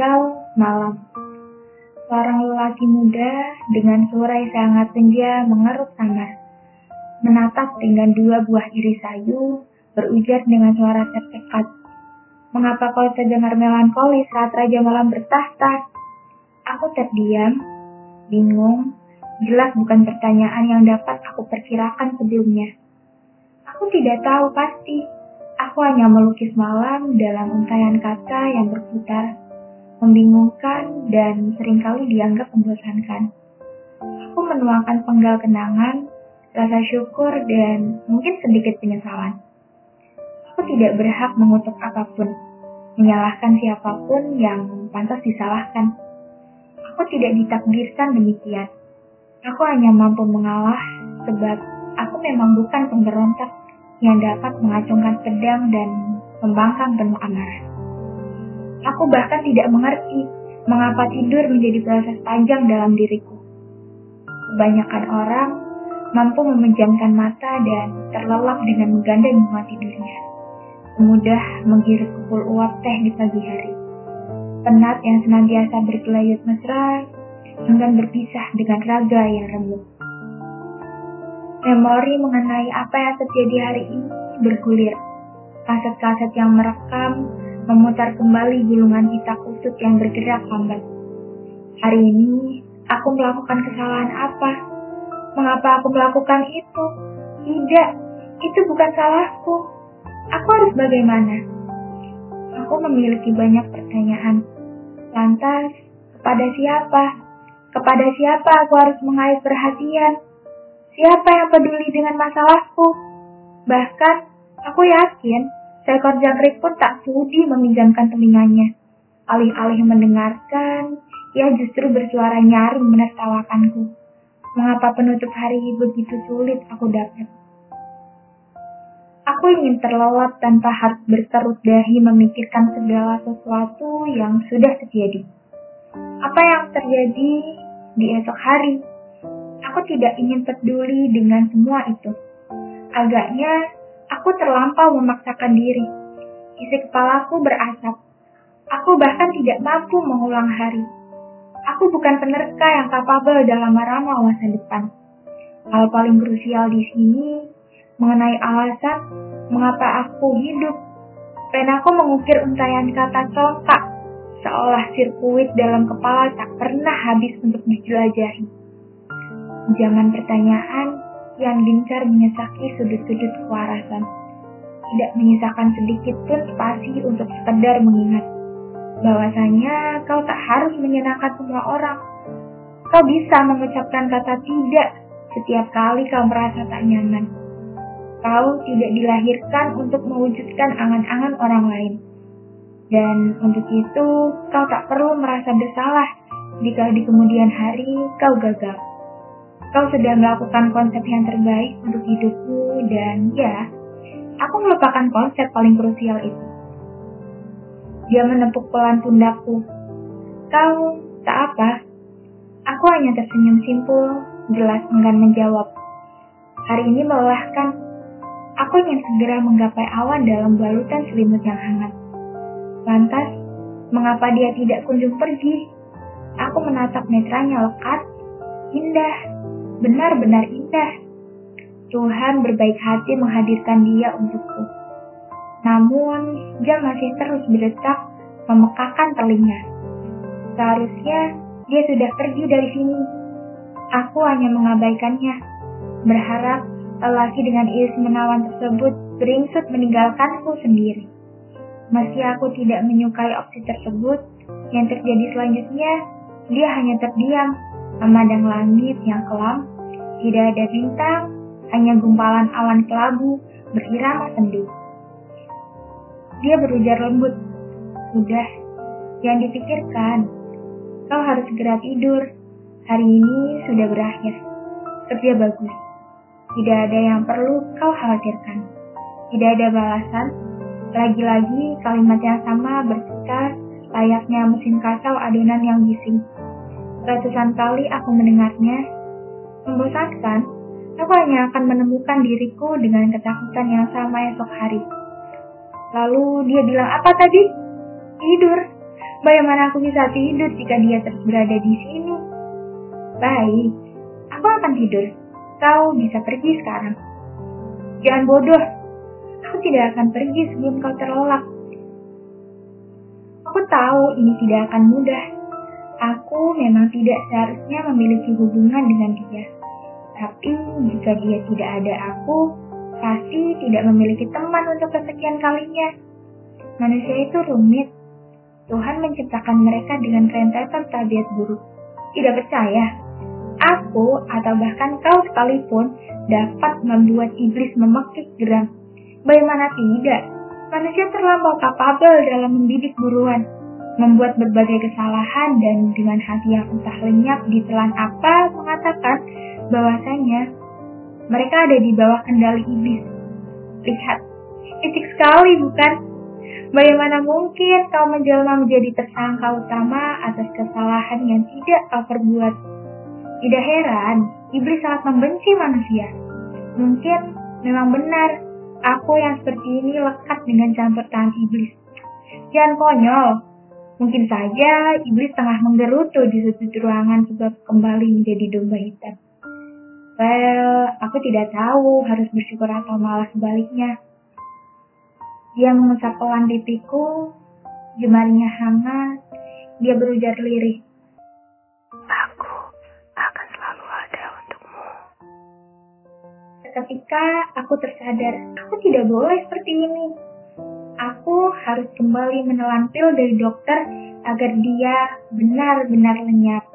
tengah malam. Seorang lelaki muda dengan suara yang sangat senja mengeruk samar. Menatap dengan dua buah iri sayu, berujar dengan suara tercekat. Mengapa kau terdengar melankolis saat Raja Malam bertahta? Aku terdiam, bingung, jelas bukan pertanyaan yang dapat aku perkirakan sebelumnya. Aku tidak tahu pasti. Aku hanya melukis malam dalam untaian kata yang berputar membingungkan, dan sering kali dianggap membosankan. Aku menuangkan penggal kenangan, rasa syukur, dan mungkin sedikit penyesalan. Aku tidak berhak mengutuk apa pun, menyalahkan siapa pun yang pantas disalahkan. Aku tidak ditakdirkan demikian. Aku hanya mampu mengalah sebab aku memang bukan pemberontak yang dapat mengacungkan pedang dan membangkang penuh amarah. Aku bahkan tidak mengerti mengapa tidur menjadi proses panjang dalam diriku. Kebanyakan orang mampu memejamkan mata dan terlelap dengan menggandeng bunga tidurnya. Semudah menghirup kupul uap teh di pagi hari. Penat yang senantiasa berkelayut mesra, enggan berpisah dengan raga yang remuk. Memori mengenai apa yang terjadi hari ini bergulir. Kaset-kaset yang merekam memutar kembali gulungan kita kusut yang bergerak lambat. Hari ini, aku melakukan kesalahan apa? Mengapa aku melakukan itu? Tidak, itu bukan salahku. Aku harus bagaimana? Aku memiliki banyak pertanyaan. Lantas, kepada siapa? Kepada siapa aku harus mengait perhatian? Siapa yang peduli dengan masalahku? Bahkan, aku yakin Seekor jangkrik pun tak sudi meminjamkan telinganya. Alih-alih mendengarkan, ia justru bersuara nyaring menertawakanku. Mengapa penutup hari begitu sulit aku dapat? Aku ingin terlelap tanpa harus berkerut dahi memikirkan segala sesuatu yang sudah terjadi. Apa yang terjadi di esok hari? Aku tidak ingin peduli dengan semua itu. Agaknya Aku terlampau memaksakan diri. Isi kepalaku berasap. Aku bahkan tidak mampu mengulang hari. Aku bukan penerka yang kapabel dalam meramal masa depan. Hal paling krusial di sini mengenai alasan mengapa aku hidup. Penaku mengukir untayan kata congkak, seolah sirkuit dalam kepala tak pernah habis untuk dijelajahi. Jangan pertanyaan, yang gencar menyesaki sudut-sudut kewarasan. Tidak menyisakan sedikit pun spasi untuk sekedar mengingat bahwasanya kau tak harus menyenangkan semua orang. Kau bisa mengucapkan kata tidak setiap kali kau merasa tak nyaman. Kau tidak dilahirkan untuk mewujudkan angan-angan orang lain. Dan untuk itu, kau tak perlu merasa bersalah jika di kemudian hari kau gagal. Kau sudah melakukan konsep yang terbaik untuk hidupku dan ya, aku melupakan konsep paling krusial itu. Dia menepuk pelan pundakku. Kau tak apa. Aku hanya tersenyum simpul, jelas enggan menjawab. Hari ini melelahkan. Aku ingin segera menggapai awan dalam balutan selimut yang hangat. Lantas, mengapa dia tidak kunjung pergi? Aku menatap netranya lekat, indah, benar-benar indah. Tuhan berbaik hati menghadirkan dia untukku. Namun, dia masih terus berdetak, memekakan telinga. Seharusnya dia sudah pergi dari sini. Aku hanya mengabaikannya, berharap lelaki dengan iris menawan tersebut beringsut meninggalkanku sendiri. Meski aku tidak menyukai opsi tersebut, yang terjadi selanjutnya, dia hanya terdiam memandang langit yang kelam, tidak ada bintang, hanya gumpalan awan kelabu berirama sendu. Dia berujar lembut, sudah, yang dipikirkan. Kau harus segera tidur. Hari ini sudah berakhir. Kerja bagus. Tidak ada yang perlu kau khawatirkan. Tidak ada balasan. Lagi-lagi kalimat yang sama berputar layaknya mesin kacau adonan yang bising. Ratusan kali aku mendengarnya. Membosankan, aku hanya akan menemukan diriku dengan ketakutan yang sama esok hari. Lalu dia bilang apa tadi? Tidur. Bagaimana aku bisa tidur jika dia terus berada di sini? Baik, aku akan tidur. Kau bisa pergi sekarang. Jangan bodoh. Aku tidak akan pergi sebelum kau terlelap. Aku tahu ini tidak akan mudah. Aku memang tidak seharusnya memiliki hubungan dengan dia. Tapi jika dia tidak ada aku, pasti tidak memiliki teman untuk kesekian kalinya. Manusia itu rumit. Tuhan menciptakan mereka dengan rentetan tabiat buruk. Tidak percaya? Aku atau bahkan kau sekalipun dapat membuat iblis memekik geram. Bagaimana tidak? Manusia terlampau kapabel dalam mendidik buruan, membuat berbagai kesalahan dan dengan hati yang entah lenyap di telan apa mengatakan bahwasanya mereka ada di bawah kendali iblis. Lihat, titik sekali bukan? Bagaimana mungkin kau menjelma menjadi tersangka utama atas kesalahan yang tidak kau perbuat? Tidak heran, iblis sangat membenci manusia. Mungkin memang benar, aku yang seperti ini lekat dengan campur tangan iblis. Jangan konyol, mungkin saja iblis tengah menggerutu di sudut ruangan sebab kembali menjadi domba hitam. Well, aku tidak tahu harus bersyukur atau malah sebaliknya. Dia mengusap pelan pipiku, jemarinya hangat, dia berujar lirih. Aku akan selalu ada untukmu. Ketika aku tersadar, aku tidak boleh seperti ini. Harus kembali menelan pil dari dokter agar dia benar-benar lenyap.